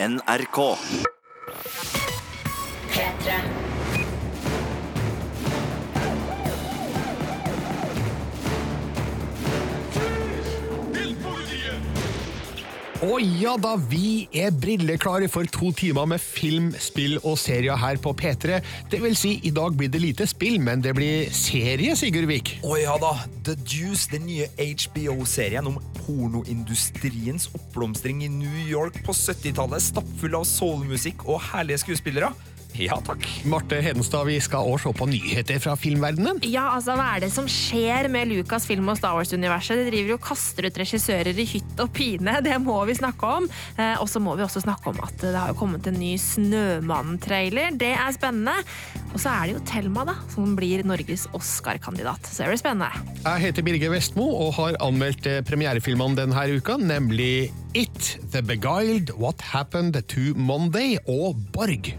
NRK. P3. Og ja da, vi er brilleklare for to timer med film, spill og serier her på P3. Det vil si, i dag blir det lite spill, men det blir serie, Sigurd Vik. Å ja da, The Juice, den nye HBO-serien om pornoindustriens oppblomstring i New York på 70-tallet, stappfull av soulmusikk og herlige skuespillere. Ja takk. Marte Hedenstad, vi skal også se på nyheter fra filmverdenen. Ja, altså, Hva er det som skjer med Lucas film og Star Wars-universet? De driver jo og kaster ut regissører i hytt og pine. Det må vi snakke om. Eh, og så må vi også snakke om at det har jo kommet en ny Snømannen-trailer. Det er spennende. Og så er det jo Thelma, da, som blir Norges Oscar-kandidat. Så det blir spennende. Jeg heter Birger Vestmo og har anmeldt eh, premierefilmene denne uka, nemlig It, The Beguiled, What Happened to Monday og Borg.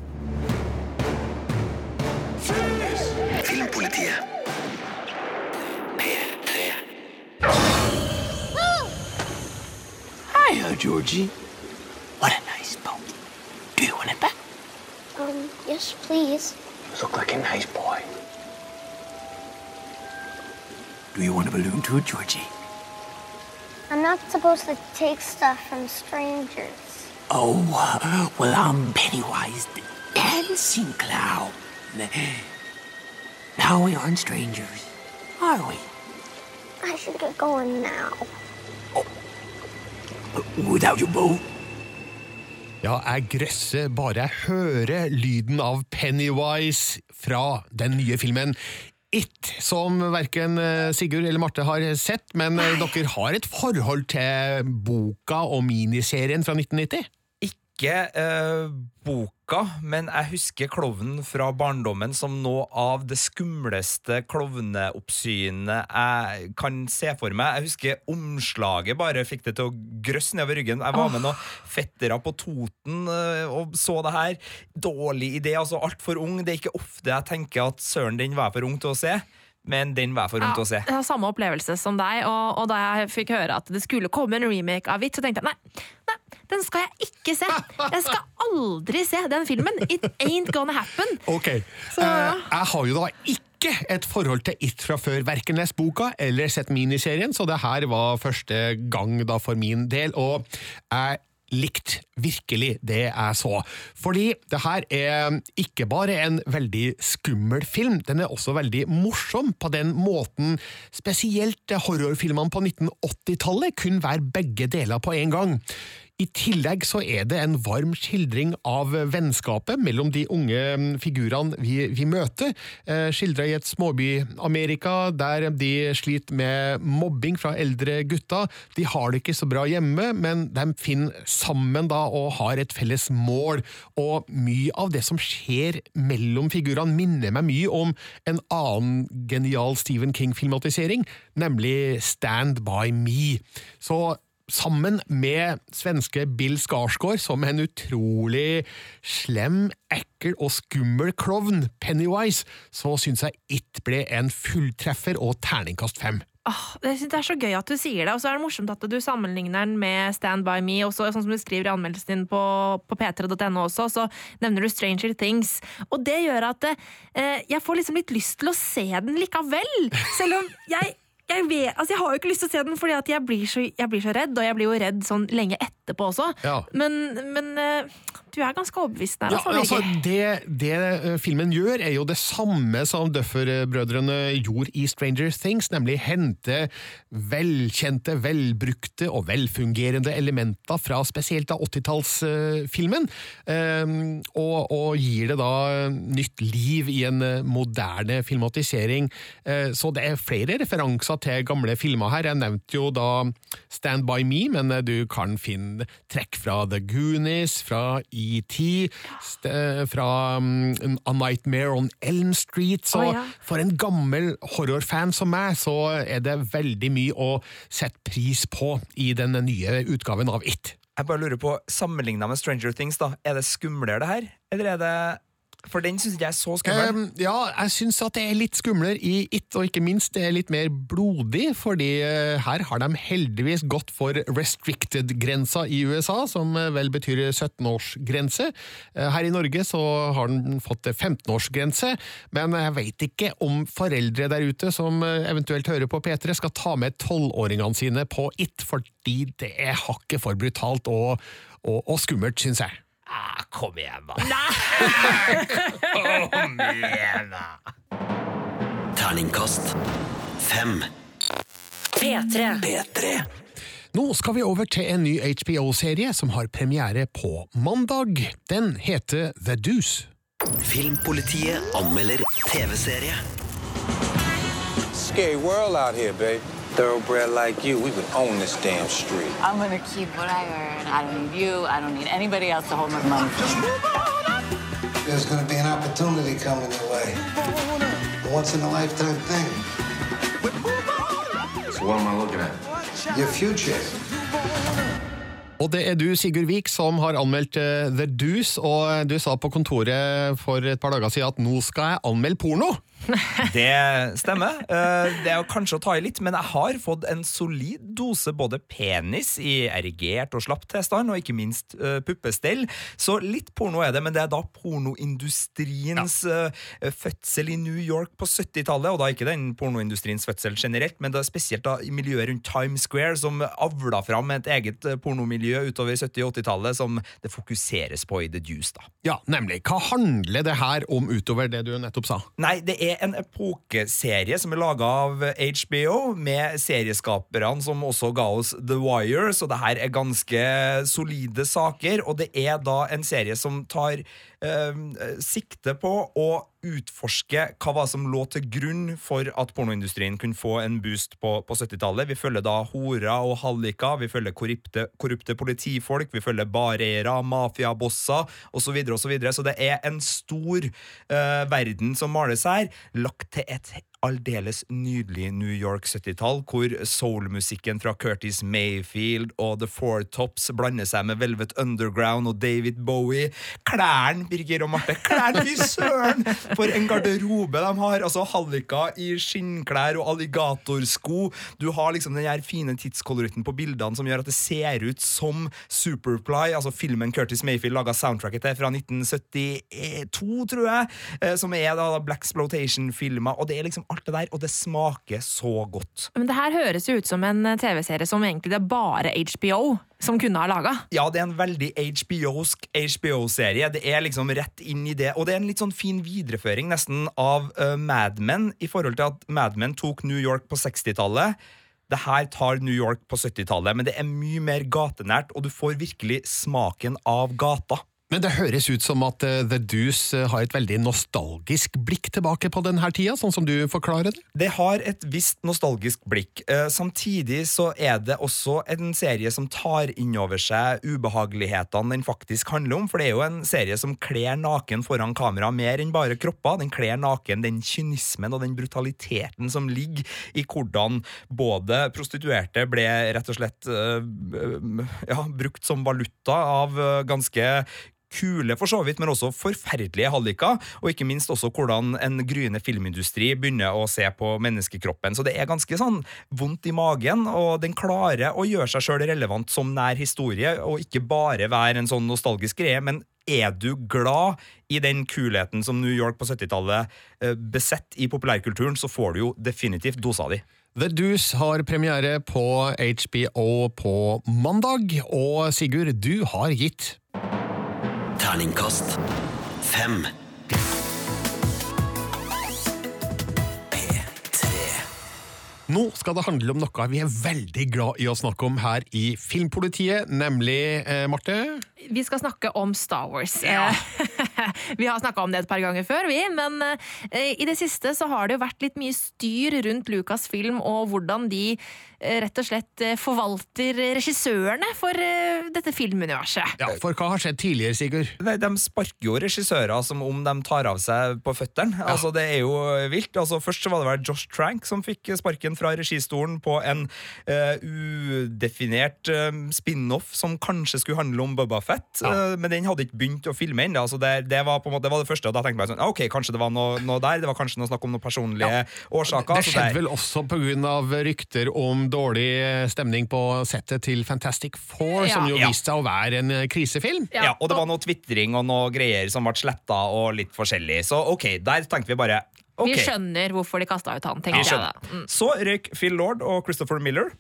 Georgie. What a nice boat. Do you want it back? Um, yes, please. You look like a nice boy. Do you want a balloon too, Georgie? I'm not supposed to take stuff from strangers. Oh, uh, well, I'm Pennywise the dancing clown. Now we aren't strangers, are we? I should get going now. Without your boat? Ja, jeg grøsser bare jeg hører lyden av Pennywise fra den nye filmen It, som verken eh, Sigurd eller Marte har sett, men Nei. dere har et forhold til boka og miniserien fra 1990? Ikke uh, boka, men jeg husker klovnen fra barndommen som noe av det skumleste klovneoppsynet jeg kan se for meg. Jeg husker omslaget bare fikk det til å grøsse nedover ryggen. Jeg var med noen fettere på Toten eh, og så det her. Dårlig idé, altså altfor ung. Det er ikke ofte jeg tenker at søren, den var jeg for ung til å se. Men den var for ung til å se. jeg har samme opplevelse som deg, og, og da jeg fikk høre at det skulle komme en remake av Hvitt, så tenkte jeg nei, den skal jeg ikke se! Jeg skal aldri se den filmen! It ain't gonna happen! Ok, Så, ja. Eh, jeg har jo da ikke et forhold til It fra før, verken lest boka eller sett miniserien, så det her var første gang da for min del, og jeg likte virkelig det jeg så. Fordi det her er ikke bare en veldig skummel film, den er også veldig morsom på den måten spesielt horrorfilmene på 1980-tallet kunne være begge deler på en gang. I tillegg så er det en varm skildring av vennskapet mellom de unge figurene vi, vi møter, eh, skildra i et småby-Amerika der de sliter med mobbing fra eldre gutter. De har det ikke så bra hjemme, men de finner sammen da og har et felles mål, og mye av det som skjer mellom figurene minner meg mye om en annen genial Stephen King-filmatisering, nemlig Stand By Me. Så sammen med svenske Bill Skarsgård som en utrolig slem, ekkel og skummel klovn, Pennywise, så syns jeg It ble en fulltreffer og terningkast fem. Oh, det, er så gøy at du sier det, og så er det morsomt at du sammenligner den med Stand By Me, og så, sånn som du skriver i anmeldelsen din på, på p3.no også, så nevner du Stranger Things. Og det gjør at eh, jeg får liksom litt lyst til å se den likevel, selv om jeg jeg, vet, altså jeg har jo ikke lyst til å se den, fordi jeg blir, så, jeg blir så redd, og jeg blir jo redd sånn lenge etterpå også. Ja. Men, men eh, du er ganske overbevist der. Ja, altså, altså, det, det eh, filmen gjør, er jo det samme som Duffer-brødrene gjorde i Stranger Things, nemlig hente velkjente, velbrukte og velfungerende elementer fra spesielt av 80-tallsfilmen, og, og gir det da nytt liv i en eh, moderne filmatisering. Eh, Så det er flere referanser til gamle filmer her. Jeg nevnte jo da Stand By Me, men eh, du kan finne trekk fra The Goonies, fra ET, fra mm, A Nightmare on Elm Street. Så oh, ja. for en gammel horrorfan som meg, så er det veldig mye å sette pris på i den nye utgaven av It. Jeg bare lurer på, Sammenligna med Stranger Things, da, er det skumlere det her? Eller er det For den syns ikke jeg er så skummel. Um, ja, jeg syns at det er litt skumlere i It, og ikke minst det er litt mer blodig, fordi eh, her har de heldigvis gått for restricted-grensa i USA, som eh, vel betyr 17-årsgrense. Eh, Her i Norge så har den fått 15-årsgrense, men jeg veit ikke om foreldre der ute som eventuelt hører på P3 skal ta med tolvåringene sine på It, fordi det er hakket for brutalt og, og, og skummelt, syns jeg. Ah, kom igjen, da. kom igjen, da. Terningkast fem. P3. P3. Nå skal vi over til en ny HBO-serie som har premiere på mandag. Den heter The Deuce. Filmpolitiet anmelder TV-serie. Scary world out here, babe. Thoroughbred like you, we would own this damn street. I'm gonna keep what I earn. I don't need you. I don't need anybody else to hold my money. There's gonna be an opportunity coming your way. A once in a lifetime thing. So what am I looking at? Your future. Og det er du, Sigurd Vik, som har anmeldt eh, The Deuce, og du sa på kontoret for et par dager siden at nå skal jeg anmelde porno! Det stemmer. Eh, Det er kanskje å ta i litt, men jeg har fått en solid dose både penis i erigert og slapp tilstand, og ikke minst eh, puppestell. Så litt porno er det, men det er da pornoindustriens ja. fødsel i New York på 70-tallet, og da ikke den pornoindustriens fødsel generelt, men da spesielt da i miljøet rundt Times Square, som avla fram et eget eh, pornomiljø utover 70- og 80-tallet, som det fokuseres på i The Deuce, da. Ja, nemlig. Hva handler det her om utover det du nettopp sa? Nei, det er en epokeserie som er laga av HBO, med serieskaperne som også ga oss The Wire, så det her er ganske solide saker. Og det er da en serie som tar sikte på å utforske hva var som lå til grunn for at pornoindustrien kunne få en boost på, på 70-tallet. Vi følger da horer og halliker, vi følger korrupte, korrupte politifolk, vi følger bareiere, mafiabosser osv. Så, videre, og så, videre. så det er en stor uh, verden som males her, lagt til et aldeles nydelig New York 70-tall, hvor soulmusikken fra Curtis Mayfield og The Four Tops blander seg med Velvet Underground og David Bowie. Klærne, Birger og Marte, klærne, fy søren! For en garderobe de har! Altså Halliker i skinnklær og alligatorsko. Du har liksom den her fine tidskoloritten på bildene som gjør at det ser ut som Superply, altså filmen Curtis Mayfield laga soundtracket til fra 1972, tror jeg, eh, som er da Black Splotation-filmer, og det er liksom alt det der, og det smaker så godt. Men det her høres jo ut som en eh, TV-serie som egentlig det er bare HBO som kunne ha laga. Ja, det er en veldig HBO-sk HBO-serie. Det er liksom rett inn i det. Og det er en litt sånn fin videreføring nesten av uh, Mad Men, i forhold til at Mad Men tok New York på 60-tallet. Det her tar New York på 70-tallet, men det er mye mer gatenært, og du får virkelig smaken av gata. Men det høres ut som at eh, The Deuce eh, har et veldig nostalgisk blikk tilbake på denne tida, sånn som du forklarer det? Det har et visst nostalgisk blikk. Eh, Samtidig så er det også en serie som tar inn over seg ubehagelighetene den faktisk handler om. For det er jo en serie som kler naken foran kamera mer enn bare kropper. Den kler naken den kynismen og den brutaliteten som ligger i hvordan både prostituerte ble rett og slett ja, brukt som valuta av ganske kule, for så vidt, men også forferdelige halliker. Og ikke minst også hvordan en gryende filmindustri begynner å se på menneskekroppen. Så det er ganske sånn vondt i magen, og den klarer å gjøre seg sjøl relevant som nær historie, og ikke bare være en sånn nostalgisk greie. men er du glad i den kulheten som New York på 70-tallet besett besetter i populærkulturen, så får du jo definitivt dosa di. The Deuce har premiere på HBO på mandag, og Sigurd, du har gitt Terningkast fem. Nå skal det handle om noe vi er veldig glad i å snakke om her i Filmpolitiet, nemlig, eh, Marte Vi skal snakke om Star Wars. Ja. vi har snakka om det et par ganger før, vi, men eh, i det siste så har det jo vært litt mye styr rundt Lucasfilm og hvordan de eh, rett og slett eh, forvalter regissørene for eh, dette filmuniverset. Ja, For hva har skjedd tidligere, Sigurd? Nei, De sparker jo regissører som om de tar av seg på føttene. Altså, Det er jo vilt. Altså, Først så var det vel Josh Trank som fikk sparken fra registolen på en uh, udefinert uh, spin-off som kanskje skulle handle om Bubba Fett, uh, men den hadde ikke begynt å filme ennå. Altså det, det, var på en måte, det var det første, og da tenkte jeg sånn, ok, kanskje det var noe, noe der. Det var kanskje noe snakk om noen personlige årsaker. Det det skjedde vel også pga. rykter om dårlig stemning på settet til Fantastic Four, Ja. som jo Ja. viste seg å være en krisefilm. Ja, og det var noe tvitring og noe greier som ble sletta og litt forskjellig. Så ok, der tenkte vi bare ok. Vi skjønner hvorfor de kasta ut han, tenker jeg da. Mm. Så røyk Phil Lord og Christopher Miller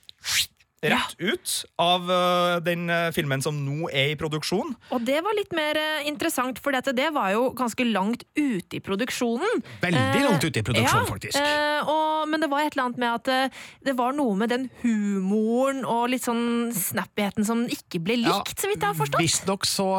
rett ut av uh, den uh, filmen som nå er i produksjon. Og det var litt mer uh, interessant, for det var jo ganske langt ute i produksjonen. Veldig langt ute i produksjonen, ja, faktisk. og, men det var et eller annet med at det var noe med den humoren og litt sånn snappigheten som ikke ble likt, så vidt jeg har forstått. Visstnok så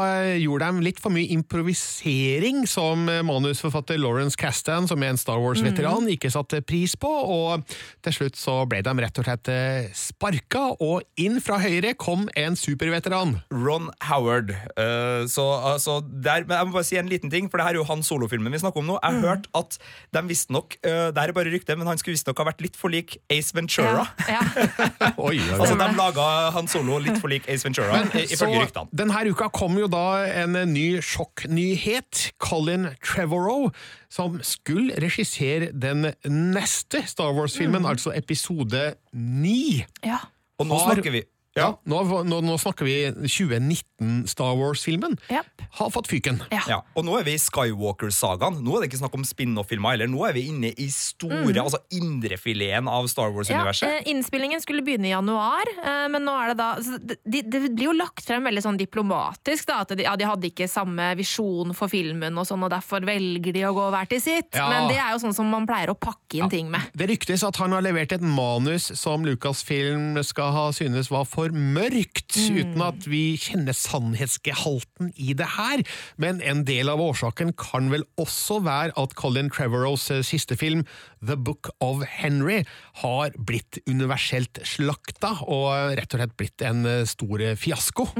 gjorde de litt for mye improvisering, som manusforfatter Lawrence Castan, som er en Star Wars-veteran, mm. ikke satte pris på, og til slutt så ble de rett og slett sparka, og inn fra høyre kom en superveteran. Ron Howard. Uh, så altså, der, men jeg må bare si en liten ting, for det her er jo han solofilmen vi snakker om nå. Jeg Mm. har hørt at de visstnok uh, Det her er bare rykte, men han skulle visstnok ha vært litt for lik Ace Ventura. Ja, Oi, oi, oi. Altså, De laga han solo litt for lik Ace Ventura, i- ifølge ryktene. Denne uka kom jo da en ny sjokknyhet. Colin Trevorrow, som skulle regissere den neste Star Wars-filmen, Mm. altså episode ni. ja. Og nå har- snakker vi Ja, nå, nå, nå snakker vi 2019 Star Wars-filmen. Yep. Har fått fyken. Ja. Ja, og nå er vi i Skywalker-sagaen. Nå er det ikke snakk om spin-off-filmer heller. Nå er vi inne i store, altså indrefileten av Star Wars-universet. eh, Innspillingen skulle begynne i januar, eh, men nå er det da så det, det blir jo lagt frem veldig sånn diplomatisk. Da, at de, ja, de hadde ikke samme visjon for filmen, og sånn, og derfor velger de å gå hver til sitt. Ja. Men det er jo sånn som man pleier å pakke inn ting med. Det ryktes at han har levert et manus som Lucasfilm skal ha synes var for mørkt, Mm. uten at vi kjenner sannhetsgehalten i det her. Men en del av årsaken kan vel også være at Colin Trevorrows eh, siste film, The Book of Henry, har blitt universelt slakta, og rett og slett blitt en eh, stor fiasko.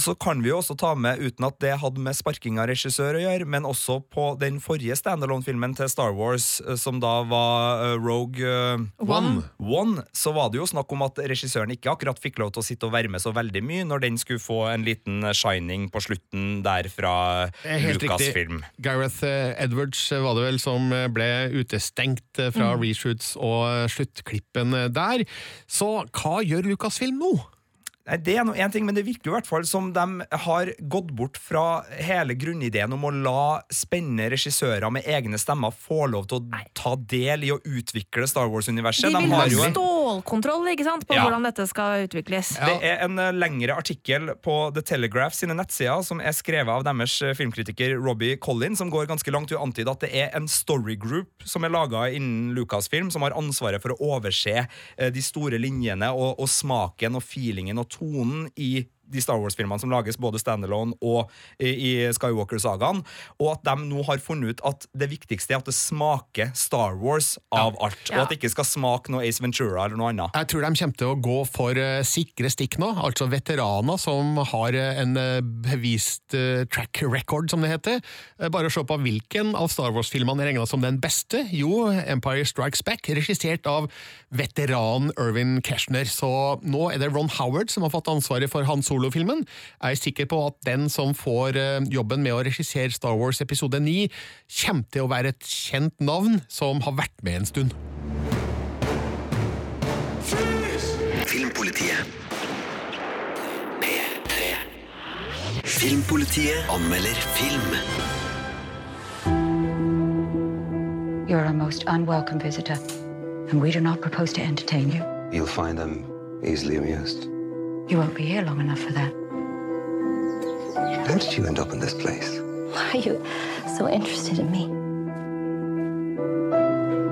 Og så kan vi jo også ta med, uten at det hadde med sparking av regissør å gjøre, men også på den forrige standalone-filmen til Star Wars, eh, som da var uh, Rogue uh, One. One, så var det jo snakk om at regissøren ikke akkurat fikk lov til å sitte og være med så veldig mye når den skulle få en liten shining på slutten der fra Lucas-film. Gareth Edwards var det vel som ble utestengt fra fra reshoots og sluttklippen der. Så hva gjør Lucasfilm nå? Nei, Det er noe en ting, men det virker jo i hvert fall som de har gått bort fra hele grunnideen om å la spennende regissører med egne stemmer få lov til å ta del i å utvikle Star Wars-universet. De vil ha har jo en stålkontroll ikke sant, på Ja. hvordan dette skal utvikles. Det er en eh, lengre artikkel på The Telegraph sine nettsider som er skrevet av deres eh, filmkritiker Robbie Collin, som går ganske langt i å antyde at det er en story group som er laga innen Lucasfilm, som har ansvaret for å overse eh, de store linjene og, og smaken og feelingen og tonen i de Star Wars-filmene som lages både standalone og i, i Skywalker-sagaen, og at de nå har funnet ut at det viktigste er at det smaker Star Wars av alt, og at det ikke skal smake noe Ace Ventura eller noe annet. Jeg tror de kommer til å gå for eh, sikre stikk nå, altså veteraner som har eh, en eh, bevist track record, som det heter. Bare se på hvilken av Star Wars-filmene er regna som den beste. Jo, Empire Strikes Back, regissert av veteran Irvin Keshner. Så nå er det Ron Howard som har fått ansvaret for Hans Han Solo-filmen. Jeg er sikker på at den som får eh, jobben med å regissere Star Wars episode 9, kommer til å være et kjent navn som har vært med en stund. Filmpolitiet. P3. Filmpolitiet anmelder film. You're our most unwelcome visitor, and we do not propose to entertain you. You'll find them easily amused. You won't be here long enough for that. How did you end up in this place? Why are you so interested in me?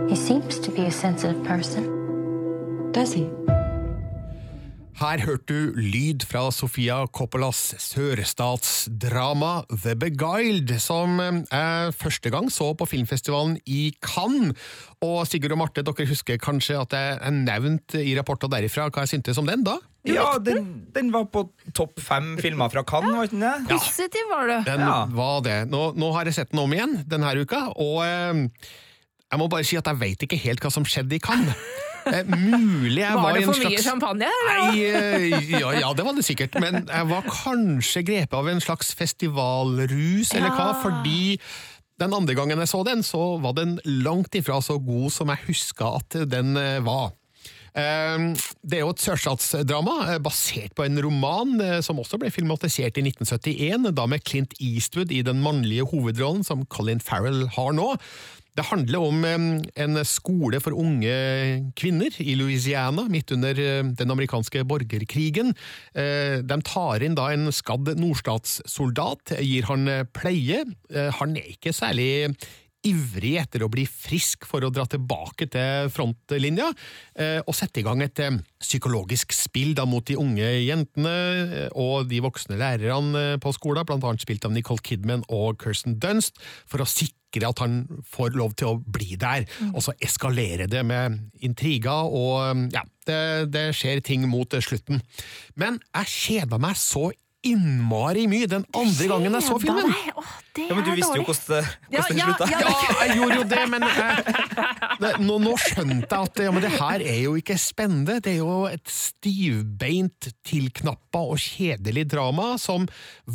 He seems to be a sensitive person. Does he? Her hørte du lyd fra Sofia Coppolas sørstatsdrama The Beguiled, som eh, jeg første gang så på filmfestivalen i Cannes. Og Sigurd og Marte, dere husker kanskje at jeg nevnte i rapporter derifra hva jeg syntes om den da? Ja, den, den var på topp fem filmer fra Cannes, var ikke den det? Positiv var du. Den Ja. var det. Nå, nå har jeg sett den om igjen denne uka, og eh, jeg må bare si at jeg vet ikke helt hva som skjedde i Cannes. Eh, mulig jeg var, Var det for mye champagne? Nei, eh, ja, ja, det var det sikkert. Men jeg var kanskje grepet av en slags festivalrus, eller hva, Ja. fordi den andre gangen jeg så den, så var den langt ifra så god som jeg huska at den eh, var. Det er jo et sørstatsdrama basert på en roman som også ble filmatisert i 1971, da med Clint Eastwood i den mannlige hovedrollen som Colin Farrell har nå. Det handler om en skole for unge kvinner i Louisiana midt under eh, den amerikanske borgerkrigen. Eh, De tar inn da en skadd nordstatssoldat, gir han eh, pleie. Han er ikke særlig ivrig etter å bli frisk for å dra tilbake til frontlinja, og sette i gang et psykologisk spill da mot de unge jentene og de voksne lærerne på skolen, blant annet spilt av Nicole Kidman og Kirsten Dunst, for å sikre at han får lov til å bli der. Og så eskalerer det med intriger, og eh, ja, det, det skjer ting mot eh, slutten. Men jeg kjeda meg så innmari mye den andre gangen jeg så filmen. Åh, Ja, men du visste jo hvordan det, hvordan det Ja, slutta. ja, Ja, jeg gjorde jo det, men det, nå, nå skjønte jeg at ja, men det her er jo ikke spennende. Det er jo et stivbeint, tilknappa og kjedelig drama som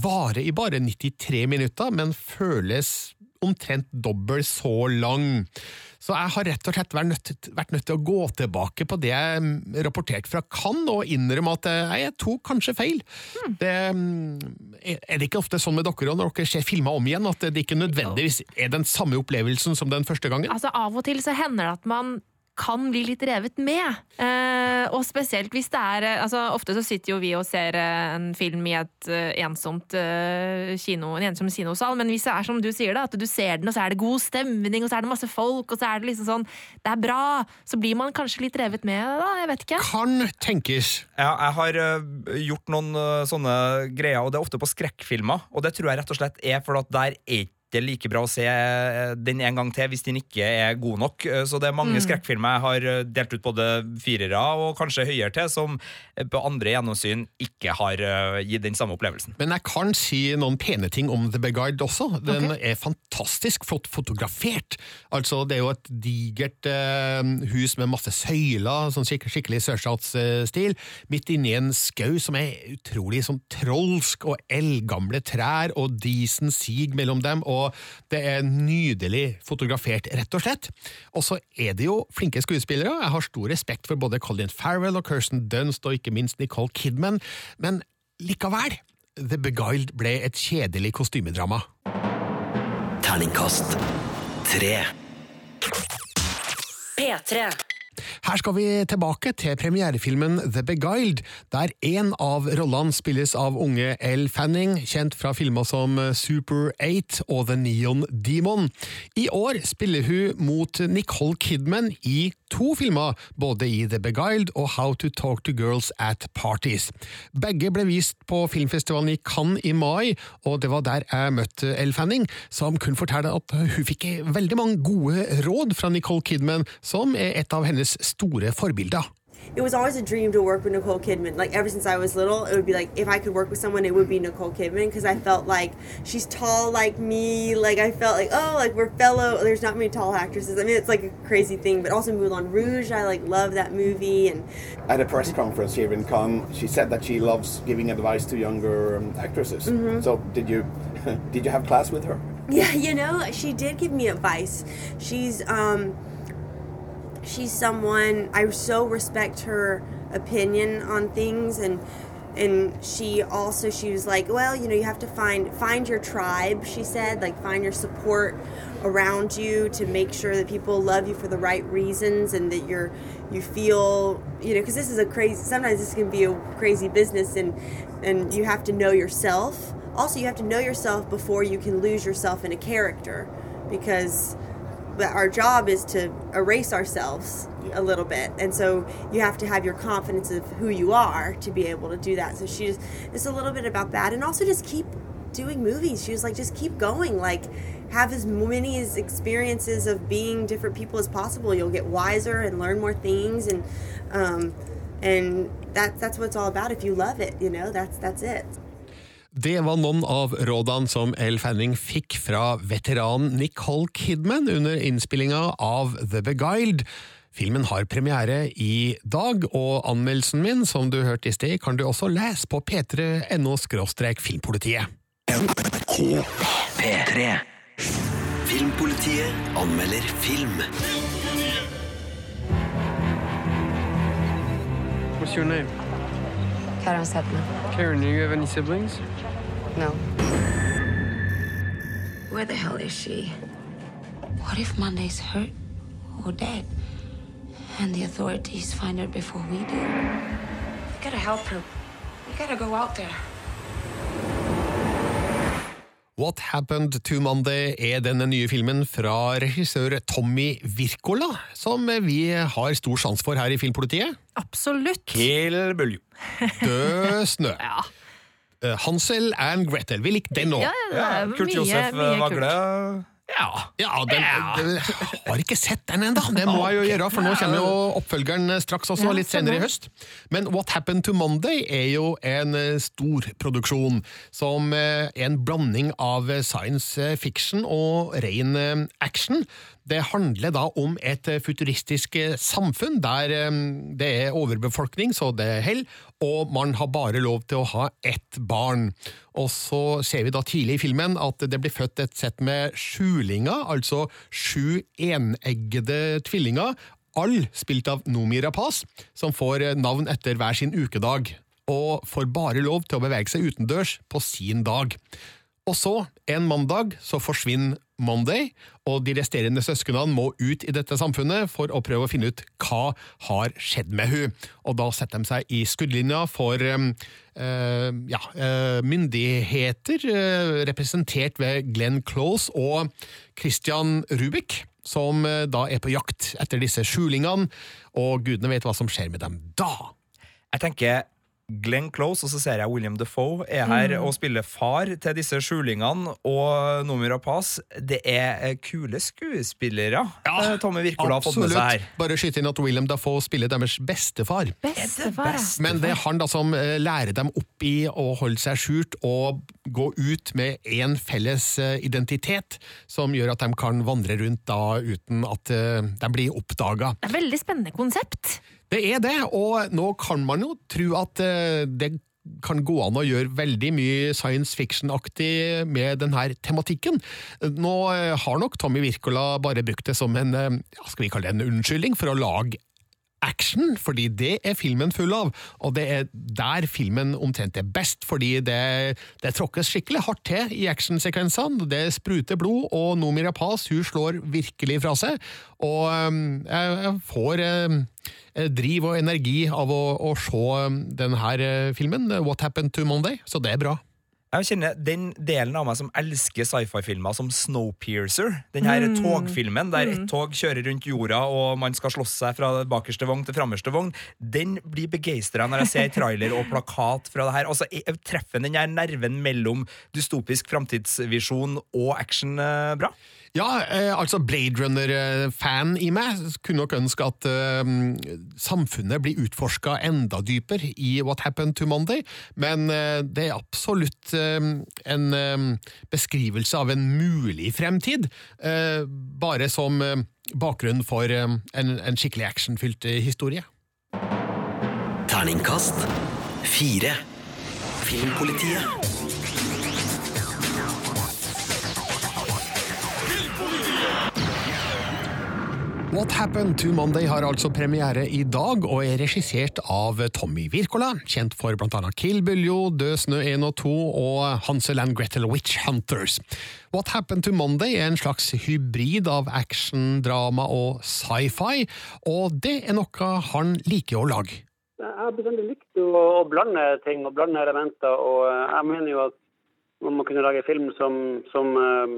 varer i bare 93 minutter, men føles omtrent dobbelt så lang. Så jeg har rett og slett vært nødt, vært nødt til å gå tilbake på det jeg rapporterte fra Cannes, og innrømme at eh, jeg tok kanskje feil. Det, mm, er det ikke ofte sånn med dere når dere ser filmer om igjen, at det ikke nødvendigvis er den samme opplevelsen som den første gangen? Altså Av og til så hender det at man kan bli litt revet med. Eh, og spesielt hvis det er eh, altså Ofte så sitter jo vi og ser eh, en film i et eh, ensomt eh, kino, en ensom kinosal, men hvis det er som du sier, da, at du ser den, og så er det god stemning, og så er det masse folk, og så er det liksom sånn Det er bra! Så blir man kanskje litt revet med, da. Jeg vet ikke. Kan tenkes. Ja, jeg har gjort noen sånne greier, og det er ofte på skrekkfilmer. Og det tror jeg rett og slett er for at der er ikke like bra å se øh, den en gang til hvis den ikke er god nok. Øh, Så det er mange Mm. skrekkfilmer jeg har øh, delt ut både firere og kanskje høyere til, som på andre gjennomsyn ikke har gitt den samme opplevelsen. Men jeg kan si noen pene ting om The Beguide også. Den er fantastisk flott fotografert. Altså, det er jo et digert eh, hus med masse søyler, sånn skik skikkelig sørstatsstil, midt inni en skau som er utrolig sånn trolsk, og eldgamle trær, og disen sig mellom dem, og det er nydelig fotografert, rett og slett. Og så er det jo flinke skuespillere. Jeg har stor respekt for både Colin Farrell og Kirsten Dunst, og ikke minst Nicole Kidman, men likevel. The Beguiled ble et kjedelig kostymedrama. Terningkast 3. P3. Her skal vi tilbake til premierefilmen The Beguiled, der en av rollene spilles av unge Elle Fanning, kjent fra filmer som Super 8 og The Neon Demon. I år spiller hun mot Nicole Kidman i to filmer, både i The Beguiled og How to Talk to Girls at Parties. Begge ble vist på filmfestivalen i Cannes i mai, og det var der jeg møtte Elle Fanning, som kunne fortelle at hun fikk veldig mange gode råd fra Nicole Kidman, som er et av hennes store forbilder. It was always a dream to work with Nicole Kidman. Like ever since I was little, it would be like if I could work with someone, it would be Nicole Kidman because I felt like she's tall like me. Like I felt like oh, like we're fellow. There's not many tall actresses. I mean, it's like a crazy thing. But also Moulin Rouge, I like love that movie. And At a press conference here in Cannes, she said that she loves giving advice to younger um, actresses. Mhm. So did you did you have class with her? yeah, you know, she did give me advice. She's um, she's someone I so respect her opinion on things and and she also she was like well you know you have to find find your tribe she said like find your support around you to make sure that people love you for the right reasons and that you're you feel you know because this is a crazy sometimes this can be a crazy business and and you have to know yourself. Also you have to know yourself before you can lose yourself in a character because but our job is to erase ourselves a little bit. And so you have to have your confidence of who you are to be able to do that. So she's it's a little bit about that. And also just keep doing movies. She was like just keep going. Like have as many as experiences of being different people as possible. You'll get wiser and learn more things. And um and that that's what it's all about. If you love it you know that's that's it Det var noen av rådene som Elle Fanning fikk fra veteranen Nicole Kidman under innspillinga av The Beguiled. Filmen har premiere i dag, og anmeldelsen min, som du hørte i sted, kan du også lese på p3.no filmpolitiet. P3. Filmpolitiet anmelder film. What's your name? Karen Sedna. Karen, do you have any siblings? No. Where the hell is she? What if Monday's hurt or dead? And the authorities find her before we do? We gotta help her. We gotta go out there. What Happened to Monday er denne nye filmen fra regissør Tommy Wirkola, som vi har stor sans for her i Filmpolitiet. Absolutt. Kill Buljo. Død snø. Eh, Hansel and Gretel. Vi likte den nå. Ja, det er Kurt mye, Josef mye Vagle. Ja. Ja, den, den, har ikke sett den ennå, det må jeg jo gjøre, for nå kommer jo oppfølgeren straks også, litt senere i høst. Men What Happened to Monday er jo en eh, stor produksjon, som eh, er en blanding av eh, science fiction og ren eh, action. Det handler da om et eh, futuristisk eh, samfunn der eh, det er overbefolkning, så det er hell, og man har bare lov til å ha ett barn. Og så ser vi da tidlig i filmen at det blir født et sett med skjulinger, altså sju eneggede tvillinger, alle spilt av Nomi Rapaz, som får eh, navn etter hver sin ukedag, og får bare lov til å bevege seg utendørs på sin dag. Og så, en mandag, så forsvinner Monday, og de resterende søsknene må ut i dette samfunnet for å prøve å finne ut hva har skjedd med hun. Og da setter de seg i skuddlinja for eh, ja, eh, myndigheter, eh, representert ved Glenn Close og Christian Rubik, som da er på jakt etter disse skjulingene, og gudene vet hva som skjer med dem da. Jeg tenker Glenn Close, og så ser jeg William Defoe er her Mm. og spiller far til disse skjulingene. Og Noomi Pass, det er eh, kule skuespillere ja, Tommy Wirkola har fått med seg her. Bare skyte inn at William Dafoe spiller deres bestefar. Bestefar. Men det er han da som eh, lærer dem opp i å holde seg skjult og gå ut med én felles eh, identitet, som gjør at de kan vandre rundt da uten at eh, de blir oppdaga. Veldig spennende konsept. Det er det, og nå kan man jo tro at eh, det kan gå an å gjøre veldig mye science fiction-aktig med denne tematikken. Nå eh, har nok Tommy Wirkola bare brukt det som en, eh, skal vi kalle det en unnskyldning, for å lage action, fordi det er filmen full av, og det er der filmen omtrent er best, fordi det, det tråkkes skikkelig hardt til i actionsekvensene, det spruter blod, og Noomi Rapaz hun slår virkelig fra seg, og um, jeg, får um, driv og energi av å, å se um, denne uh, filmen, What Happened to Monday, så det er bra. Jeg kjenner Den delen av meg som elsker sci-fi-filmer som Snowpiercer, den her Mm. togfilmen der et ett tog kjører rundt jorda og man skal slåss seg fra bakerste vogn til frammerste vogn, den blir begeistra når jeg ser trailer og plakat fra det her. Altså, jeg- jeg treffer den her nerven mellom dystopisk framtidsvisjon og action eh, bra. Ja, eh, altså Blade Runner-fan i meg kunne nok ønske at eh, samfunnet blir utforska enda dypere i What Happened to Monday, men eh, det er absolutt eh, en eh, beskrivelse av en mulig fremtid, eh, bare som bakgrunn for en, en skikkelig actionfylt historie. Terningkast fire. Filmpolitiet. What Happened to Monday har altså premiere i dag, og er regissert av Tommy Wirkola, kjent for blant annet Kill Buljo, Død snø 1 og 2 og Hansel and Gretel Witch Hunters. What Happened to Monday er en slags hybrid av action, drama og sci-fi, og det er noe han liker å lage. Jeg har bestandig likt å, blande ting og blande elementer, og jeg mener jo at man å kunne lage film som, som, eh,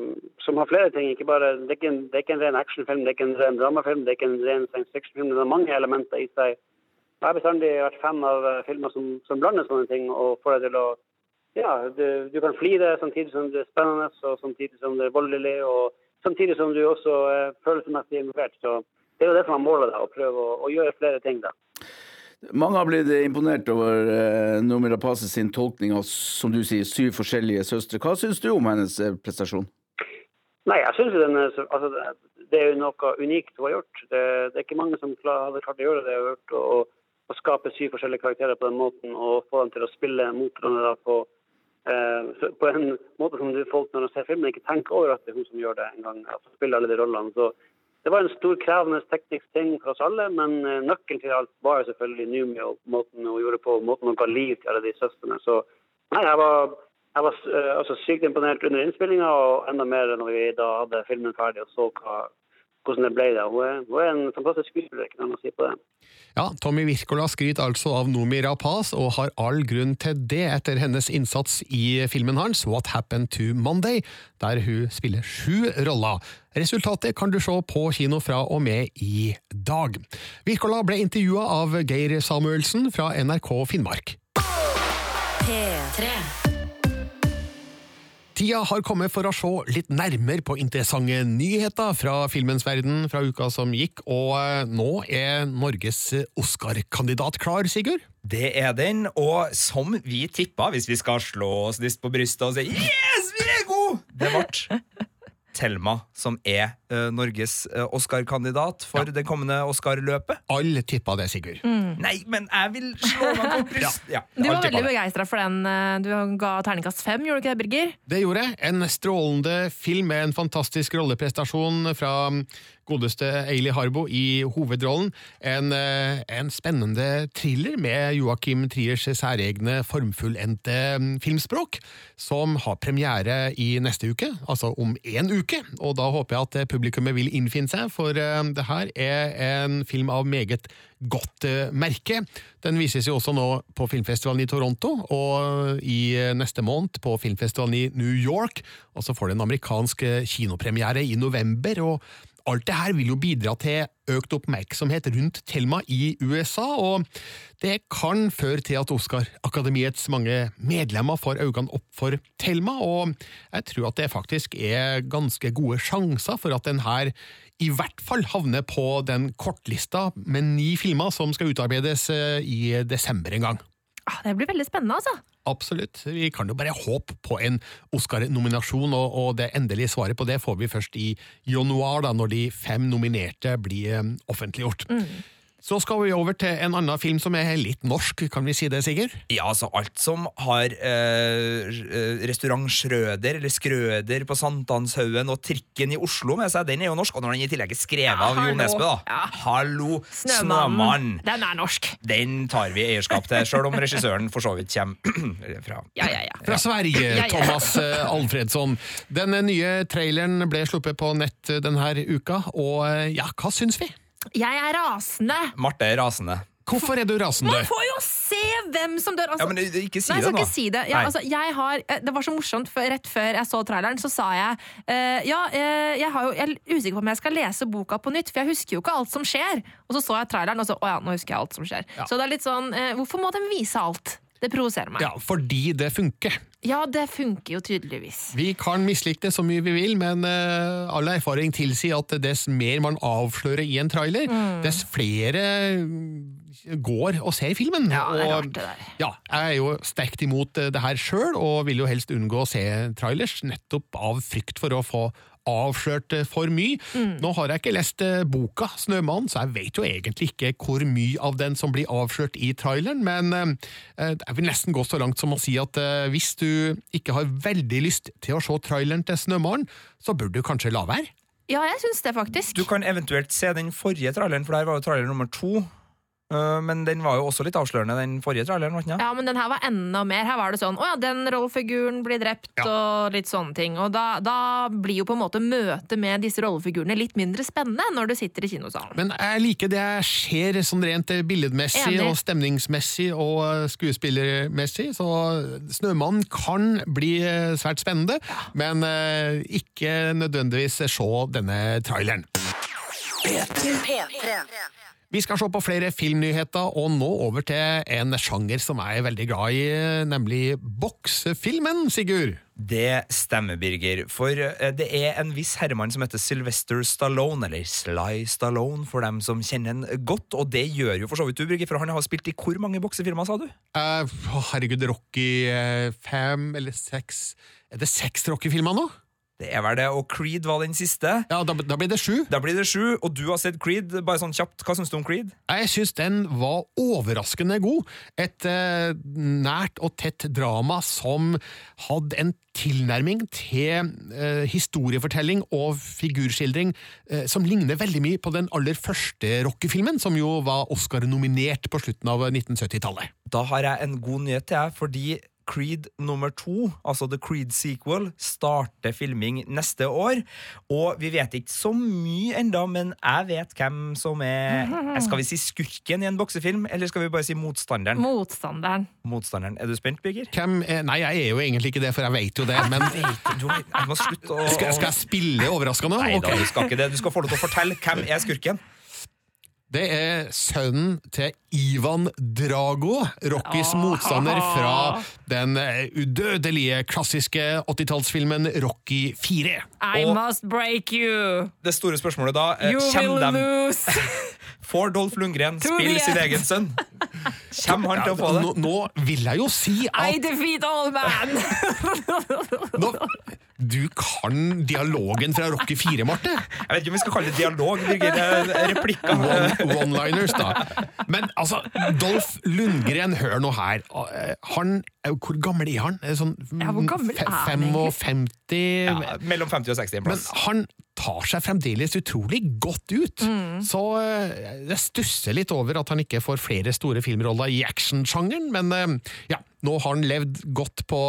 som har flere ting. Ikke bare, det, er ikke en, det er ikke en ren actionfilm, det er ikke en ren dramafilm, det er ikke en ren science fiction-film. Det er mange elementer i seg. Jeg har bestandig vært fan av eh, filmer som, som blander sånne ting, og får deg til å Ja, du, du kan flire samtidig som det er spennende, og samtidig som det er voldelig, og samtidig som du også er følelsesmessig involvert. Så det er jo det som er målet, da, å prøve å, å gjøre flere ting, da. Mange har blitt imponert over eh, Noomi Rapace sin tolkning av som du sier, syv forskjellige søstre. Hva syns du om hennes eh, prestasjon? Nei, jeg synes den altså, Det er jo noe unikt hun har gjort. Det, det er ikke mange som klar, hadde klart å gjøre det Jeg har hørt, og, å skape syv forskjellige karakterer på den måten og få dem til å spille mot hverandre på, eh, på en måte som du folk når de ser filmen ikke tenker over at det er hun som gjør det en gang. Altså, spiller alle de rollene. Så det var en stor krevende teknisk ting for oss alle, men eh, nøkkelen til alt var jo selvfølgelig og måten hun gjorde på, måten hun ga liv til alle de søstrene. Så nei, jeg var, jeg var eh, altså, sykt imponert under innspillinga, og enda mer når vi da hadde filmen ferdig og så hva, hvordan det ble. Det. Hun, er, hun er en fantastisk skuespiller, ikke noe å si på det. Ja, Tommy Wirkola skryter altså av Nomi Rapaz, og har all grunn til det etter hennes innsats i filmen hans What Happened to Monday, der hun spiller sju roller. Resultatet kan du se på kino fra og med i dag. Wirkola ble intervjua av Geir Samuelsen fra NRK Finnmark. P3. Tida har kommet for å se litt nærmere på interessante nyheter fra filmens verden fra uka som gikk, og eh, nå er Norges Oscar-kandidat klar, Sigurd? Det er den, og som vi tippa, hvis vi skal slå oss litt på brystet og si Yes, vi er gode! Det ble Thelma som er Norges eh, Oscar-kandidat for det kommende Oscar-løpet. Alle tippa det, Sigurd. Nei, men jeg vil slå meg på brystet! Ja. Du var veldig begeistra for den. eh, Du ga terningkast fem, gjorde du ikke det, Birger? Det gjorde jeg. En strålende film med en fantastisk rolleprestasjon fra godeste Ailey Harbo i hovedrollen. En, eh, en spennende thriller med Joakim Triers særegne formfullendte mm, filmspråk, som har premiere i neste uke, altså om én uke. Og da håper jeg at eh, publikummet vil innfinne seg, for eh, det her er en film av meget godt eh, merke. Den vises jo også nå på filmfestivalen i Toronto, og i eh, neste måned på filmfestivalen i New York. Og så får det en amerikansk kinopremiere i november. og Alt det her vil jo bidra til økt oppmerksomhet rundt Thelma i USA, og det kan føre til at Oscar-akademiets mange medlemmer får øynene opp for Thelma, og jeg tror at det faktisk er ganske gode sjanser for at den her i hvert fall havner på den kortlista med ni filmer som skal utarbeides eh, i desember en gang. Ah, det blir veldig spennende, altså. Absolutt. Vi kan jo bare håpe på en Oscar-nominasjon, og, og det endelige svaret på det får vi først i januar, da, når de fem nominerte blir offentliggjort. offentliggjort. Så skal vi over til en annen film som er litt norsk, kan vi si det, Sigurd? Ja, altså alt som har eh, eh, restaurant Schrøder eller Skrøder på Sankthanshaugen og trikken i Oslo med seg, den er jo norsk. Og når den i tillegg er skrevet av Jo. Nesbø, da. Ja. Hallo, Snømannen. Snømann! Den er norsk. Den tar vi eierskap til, sjøl om regissøren for så vidt kommer fra Ja, ja, ja. Fra Sverige, Ja, ja. Thomas eh, Alfredsson. Den nye traileren ble sluppet på nett eh, denne uka, og ja, hva syns vi? Jeg er rasende. Marte er rasende. Hvorfor er du rasende? Man får jo se hvem som dør! Altså, Ja, men ikke si Nei, jeg det ikke si det. Ja, altså, jeg har, eh, det var så morsomt, for rett før jeg så traileren, så sa jeg uh, Ja, uh, jeg, har jo, jeg er usikker på om jeg skal lese boka på nytt, for jeg husker jo ikke alt som skjer. Og så så jeg traileren, og så Å ja, nå husker jeg alt som skjer. Så det er litt sånn uh, Hvorfor må de vise alt? Det provoserer meg. Ja, fordi det funker. Ja, det funker jo tydeligvis. Vi kan mislike det så mye vi vil, men uh, all erfaring tilsier at dess mer man avslører i en trailer, Mm. dess flere mm, går og ser filmen. Ja, det er og, rart, det der. Ja, jeg er jo sterkt imot eh, det her sjøl, og vil jo helst unngå å se trailers, nettopp av frykt for å få avslørt eh, for mye. Mm. Nå har jeg ikke lest eh, boka 'Snømannen', så jeg vet jo egentlig ikke hvor mye av den som blir avslørt i traileren, men eh, jeg vil nesten gå så langt som å si at hvis du ikke har veldig lyst til å se traileren til 'Snømannen', så burde du kanskje la være. Ja, jeg syns det, faktisk. Du kan eventuelt se den forrige traileren, for der var jo trailer nummer to. Uh, men den var jo også litt avslørende, den forrige traileren. ikke? Ja, men den her var enda mer. Her var det sånn Å ja, den rollefiguren blir drept, og litt sånne ting. Og da, da blir jo på en måte møtet med disse rollefigurene litt mindre spennende når du sitter i kinosalen. Men jeg liker det jeg ser sånn rent billedmessig Enig. og stemningsmessig og skuespillermessig, så 'Snømannen' kan bli eh, svært spennende, men eh, ikke nødvendigvis se denne traileren. P3. Vi skal se på flere filmnyheter, og nå over til en sjanger som jeg er veldig glad i, nemlig boksefilmen, Sigurd. Det stemmer, Birger. For eh, det er en viss herremann som heter Sylvester Stallone, eller Sly Stallone, for dem som kjenner han godt. Og det gjør jo for så vidt du, Birger, for han har spilt i hvor mange boksefilmer, sa du? Uh, herregud, Rocky eh, fem eller seks Er det seks Rocky-filmer nå? Det er vel det, og Creed var den siste. Ja, da, da blir det sju. Da blir det sju, og du har sett Creed. Bare sånn kjapt, Hva syns du om Creed? Jeg syns den var overraskende god. Et eh, nært og tett drama som hadde en tilnærming til eh, historiefortelling og figurskildring eh, som ligner veldig mye på den aller første rockefilmen, som jo var Oscar-nominert på slutten av 1970-tallet. Da har jeg en god nyhet til deg, fordi Creed nummer to, altså The Creed sequel, starter filming neste år. Og vi vet ikke så mye enda, men jeg vet hvem som er Skal vi si skurken i en boksefilm, eller skal vi bare si motstanderen? Motstanderen. Motstanderen. Er du spent, Birger? Hvem er, Nei, jeg er jo egentlig ikke det, for jeg vet jo det, men Du, jeg må slutte å skal, skal jeg spille overraskende? Nei da, du skal ikke det. Du skal få lov til å fortelle hvem er skurken. Det er sønnen til Ivan Drago, Rockys motstander fra den eh, udødelige klassiske 80-tallsfilmen Rocky 4. I Og- must break you! Det store spørsmålet da eh, You will dem lose! Får Dolph Lundgren spille sin egen sønn? Kommer han til å få det? Nå, nå vil jeg jo si at I defeat all man! nå, du kan dialogen fra Rocky 4, Marte. Jeg vet ikke om vi skal kalle det dialog, Birger. Eh, Replikker. One- One-liners, da. Men altså, Dolph Lundgren, hør nå her. Han, hvor gammel er han? Sånn Ja, hvor gammel er han 55 Ja, mellom 50 og 60 en Men plass. han tar seg fremdeles utrolig godt ut. Så eh, jeg stusser litt over at han ikke får flere store filmroller i actionsjangeren, men eh, ja, nå har han levd godt på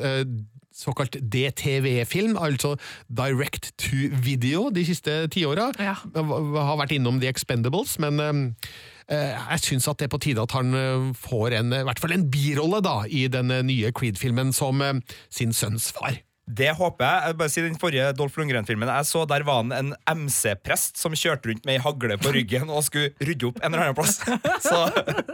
eh, såkalt DTV-film, altså Direct to Video, de siste tiåra. Ja. Har vært innom The Expendables, men jeg syns at det er på tide at han får en, i hvert fall en birolle da, i den nye Creed-filmen som sin sønns far. Det håper jeg. jeg bare si Den forrige Dolph Lundgren-filmen jeg så, der var han en MC-prest som kjørte rundt med ei hagle på ryggen og skulle rydde opp en eller annen plass. Så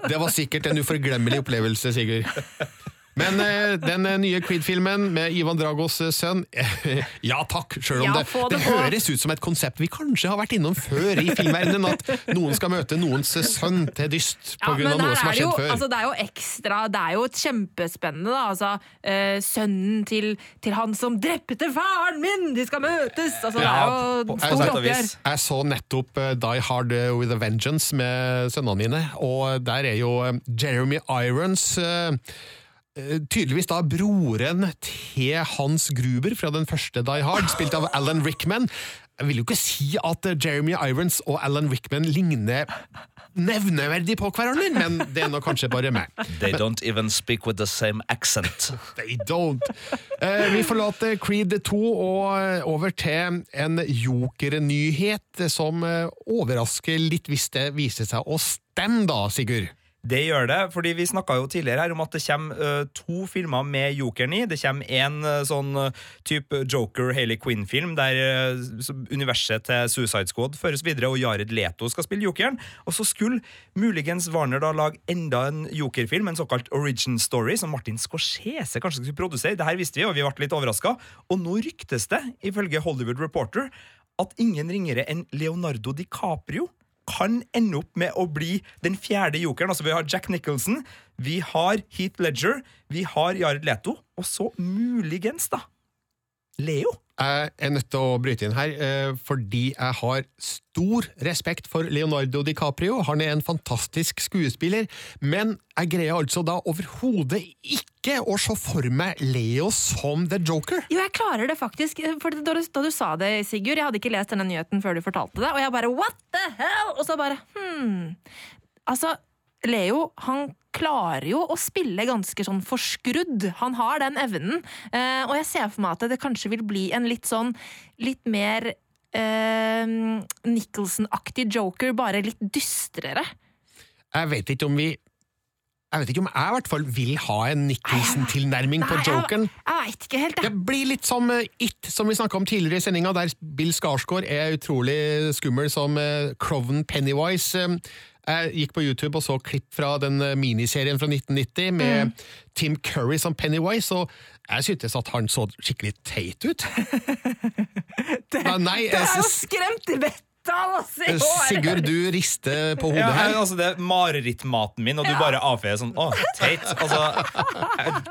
Det var sikkert en uforglemmelig opplevelse, Sigurd. Men eh, den eh, nye Creed-filmen med Ivan Dragos eh, sønn Ja takk, sjøl om Ja, det, det det høres ut som et konsept vi kanskje har vært innom før i filmverdenen. At noen skal møte noens sønn til dyst pga. Ja, noe som har det, jo, skjedd før. altså, det er jo ekstra Det er jo kjempespennende, da. Altså, eh, sønnen til, til han som drepte faren min! De skal møtes! Altså, det Ja, er jo stort oppgjør. Jeg så nettopp eh, Die Hard eh, with a Vengeance med sønnene mine, og der er jo eh, Jeremy Irons eh, eh, Tydeligvis da broren til Hans Gruber fra den første Die Hard, spilt av Alan Rickman. Jeg vil jo ikke si at eh, Jeremy Irons og Alan Rickman ligner nevneverdig på hverandre, men det er nå kanskje bare meg. They don't even speak with the same accent. They don't. Eh, vi forlater Creed 2 og eh, over til en jokernyhet som eh, overrasker litt hvis det viser seg å stemme, da, Sigurd. Det gjør det, fordi vi snakka jo tidligere her om at det kommer to filmer med Jokeren i. Det kommer en sånn type Joker Haley Quinn-film der universet til Suicide Squad føres videre, og Jared Leto skal spille Jokeren. Og så skulle muligens Warner da lage enda en Joker-film, en såkalt origin story, som Martin Scorsese kanskje skulle produsere. Det her visste vi, og vi ble litt overraska. Og nå ryktes det, ifølge Hollywood Reporter, at ingen ringere enn Leonardo DiCaprio kan ende opp med å bli den fjerde jokeren. Altså Vi har Jack Nicholson, vi har Heath Ledger, vi har Jared Leto, og så muligens, da, Leo. Jeg er nødt til å bryte inn her, eh, fordi jeg har stor respekt for Leonardo DiCaprio. Han er en fantastisk skuespiller, men jeg greier altså da overhodet ikke å se for meg Leo som The Joker. Jo, jeg klarer det faktisk. For da du, da du sa det, Sigurd, jeg hadde ikke lest denne nyheten før du fortalte det, og jeg bare what the hell? Og så bare hmm. Altså, Leo, han klarer jo å spille ganske sånn forskrudd. Han har den evnen. Eh, og jeg ser for meg at det kanskje vil bli en litt sånn litt mer eh, Nicholson-aktig joker, bare litt dystrere. Jeg vet ikke om vi Jeg vet ikke om jeg i hvert fall vil ha en Nicholson-tilnærming på Nei, jeg- Jeg ikke helt, det. Det blir litt som uh, It, som vi snakka om tidligere i sendinga, der Bill Skarsgård er utrolig skummel som uh, Croven Pennywise. Eh, Jeg gikk på YouTube og så klipp fra den eh, miniserien fra 1990 med Mm. Tim Curry som Pennywise, og jeg syntes at han så skikkelig teit ut. Nei, nei, Det er jo skremt i vettet! Tall, ass! i år. Sigurd, du rister på hodet Ja, her. altså det er marerittmaten min, og du bare avfeier sånn Å, teit. Altså,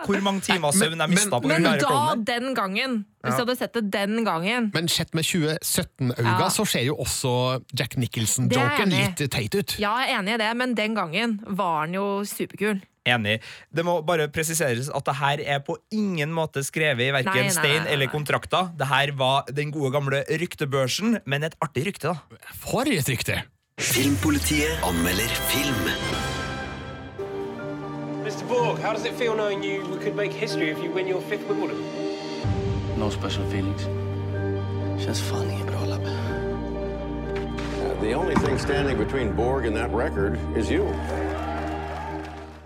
hvor mange timer søvn jeg mista på Men den Men da, den gangen. Hvis du hadde sett det den gangen. Men sett med 2017-øyne Ja. så ser jo også Jack Nicholson-joken litt teit ut. Ja, jeg er enig i det, men den gangen var han jo superkul. Enig. Det må bare presiseres at det her er på ingen måte skrevet i verken nei, stein nei, eller kontrakter. Det her var den gode gamle ryktebørsen, men et artig rykte, da. For et rykte! Filmpolitiet anmelder film. Mr. Borg, how does it feel knowing you could make history if you win your fifth Wimbledon? No special feelings. Känns fan inget bra, Lapp. The only thing standing between Borg and that record is you.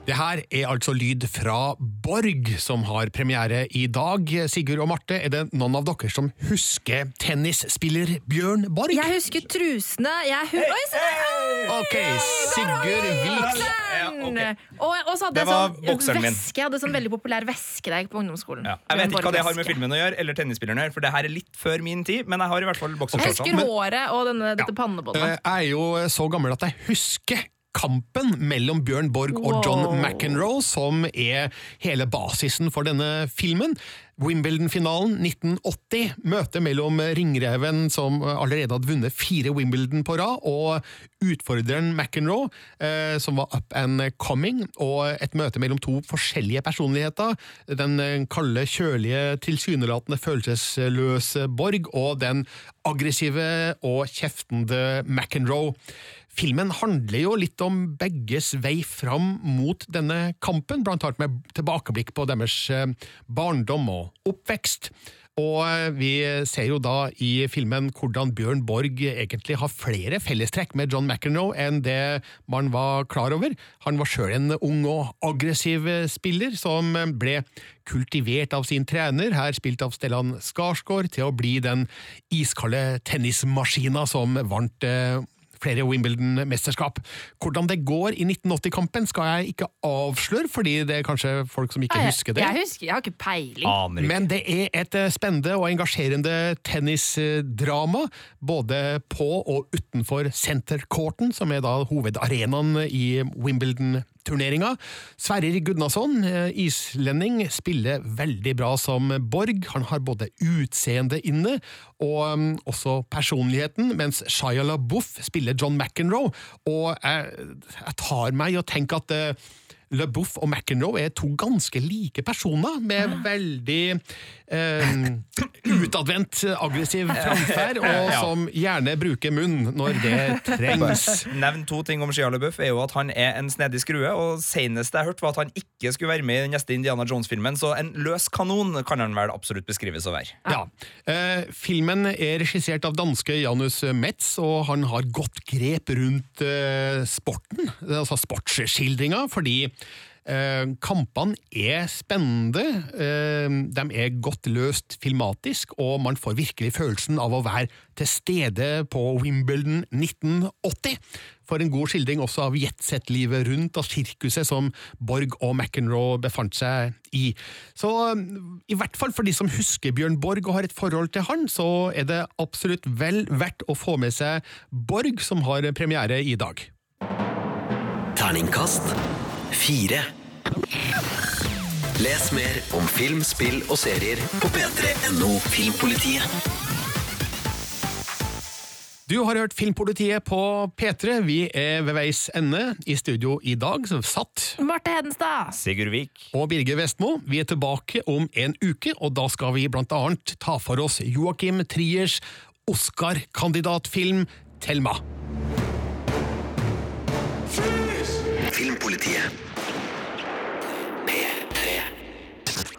Det her er altså lyd fra Borg, som har premiere i dag. Sigurd og Marte, er det noen av dere som husker tennisspiller Bjørn Borg? Jeg husker trusene. Jeg hu Oi, se der! Ok, Sigurd Vik. Bokseren! Og, og så hadde Det jeg var sånn bokseren min. veske. Jeg hadde sånn veldig populær veske da jeg gikk på ungdomsskolen. Jeg vet ikke hva det har med filmen å gjøre, eller tennisspilleren å gjøre, for det her er litt før min tid, men jeg har i hvert fall Jeg husker håret og denne, dette pannebåndet. Eh, Jeg er jo så gammel at jeg husker kampen mellom Bjørn Borg og John Wow. McEnroe, som er hele basisen for denne filmen. Wimbledon-finalen 1980, møtet mellom ringreven som allerede hadde vunnet fire Wimbledon på rad, og utfordreren McEnroe, eh, som var up and coming, og et møte mellom to forskjellige personligheter. Den eh, kalde, kjølige, tilsynelatende følelsesløse Borg, og den aggressive og kjeftende McEnroe. Filmen handler jo litt om begges vei fram mot denne kampen, blant annet med tilbakeblikk på deres eh, barndom og oppvekst. Og eh, vi ser jo da i filmen hvordan Bjørn Borg egentlig har flere fellestrekk med John McEnroe enn det man var klar over. Han var sjøl en ung og aggressiv spiller som ble kultivert av sin trener, her spilt av Stellan Skarsgård, til å bli den iskalde tennismaskina som vant eh, flere Wimbledon-mesterskap. Hvordan det går i 1980-kampen skal jeg ikke avsløre, fordi det er kanskje folk som ikke Jeg- husker det. Jeg husker, jeg har ikke peiling. Men det er et eh, spennende og engasjerende tennisdrama, både på og utenfor sentercourten, som er da hovedarenaen i Wimbledon-turneringa. Sverrir Gudnason, eh, islending, spiller veldig bra som Borg. Han har både utseende inne og mm, også personligheten, mens Shia LaBeouf spiller John McEnroe. Og jeg, jeg tar meg i å tenke at eh, LeBouf og McEnroe er to ganske like personer, med veldig eh, utadvendt, aggressiv framferd, og som gjerne bruker munn når det trengs. Nevn to ting om Shia LaBeouf er jo at han er en snedig skrue, og senest jeg hørte var at han ikke skulle være med i den neste Indiana Jones-filmen, så en løs kanon kan han vel absolutt beskrives å være. Ja. Eh, filmen er regissert av danske Janus Metz, og han har godt grep rundt eh, sporten, altså sportsskildringa, fordi kampene er spennende, eh, de er godt løst filmatisk, og man får virkelig følelsen av å være til stede på Wimbledon 1980. For en god skildring også av jetset-livet rundt og sirkuset som Borg og McEnroe befant seg i. Så um, i hvert fall for de som husker Bjørn Borg og har et forhold til han, så er det absolutt vel verdt å få med seg Borg, som har premiere i dag. Terningkast fire. Les mer om film, spill og serier på p3.no Filmpolitiet. Du har hørt Filmpolitiet på P3. Vi er ved veis ende. I studio i dag så satt Marte Hedenstad. Sigurd Vik. og Birger Vestmo. Vi er tilbake om en uke, og da skal vi blant annet ta for oss Joakim Triers Oscar-kandidatfilm Thelma. Filmpolitiet.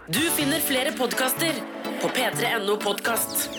Du finner flere podkaster på p3.no podkast.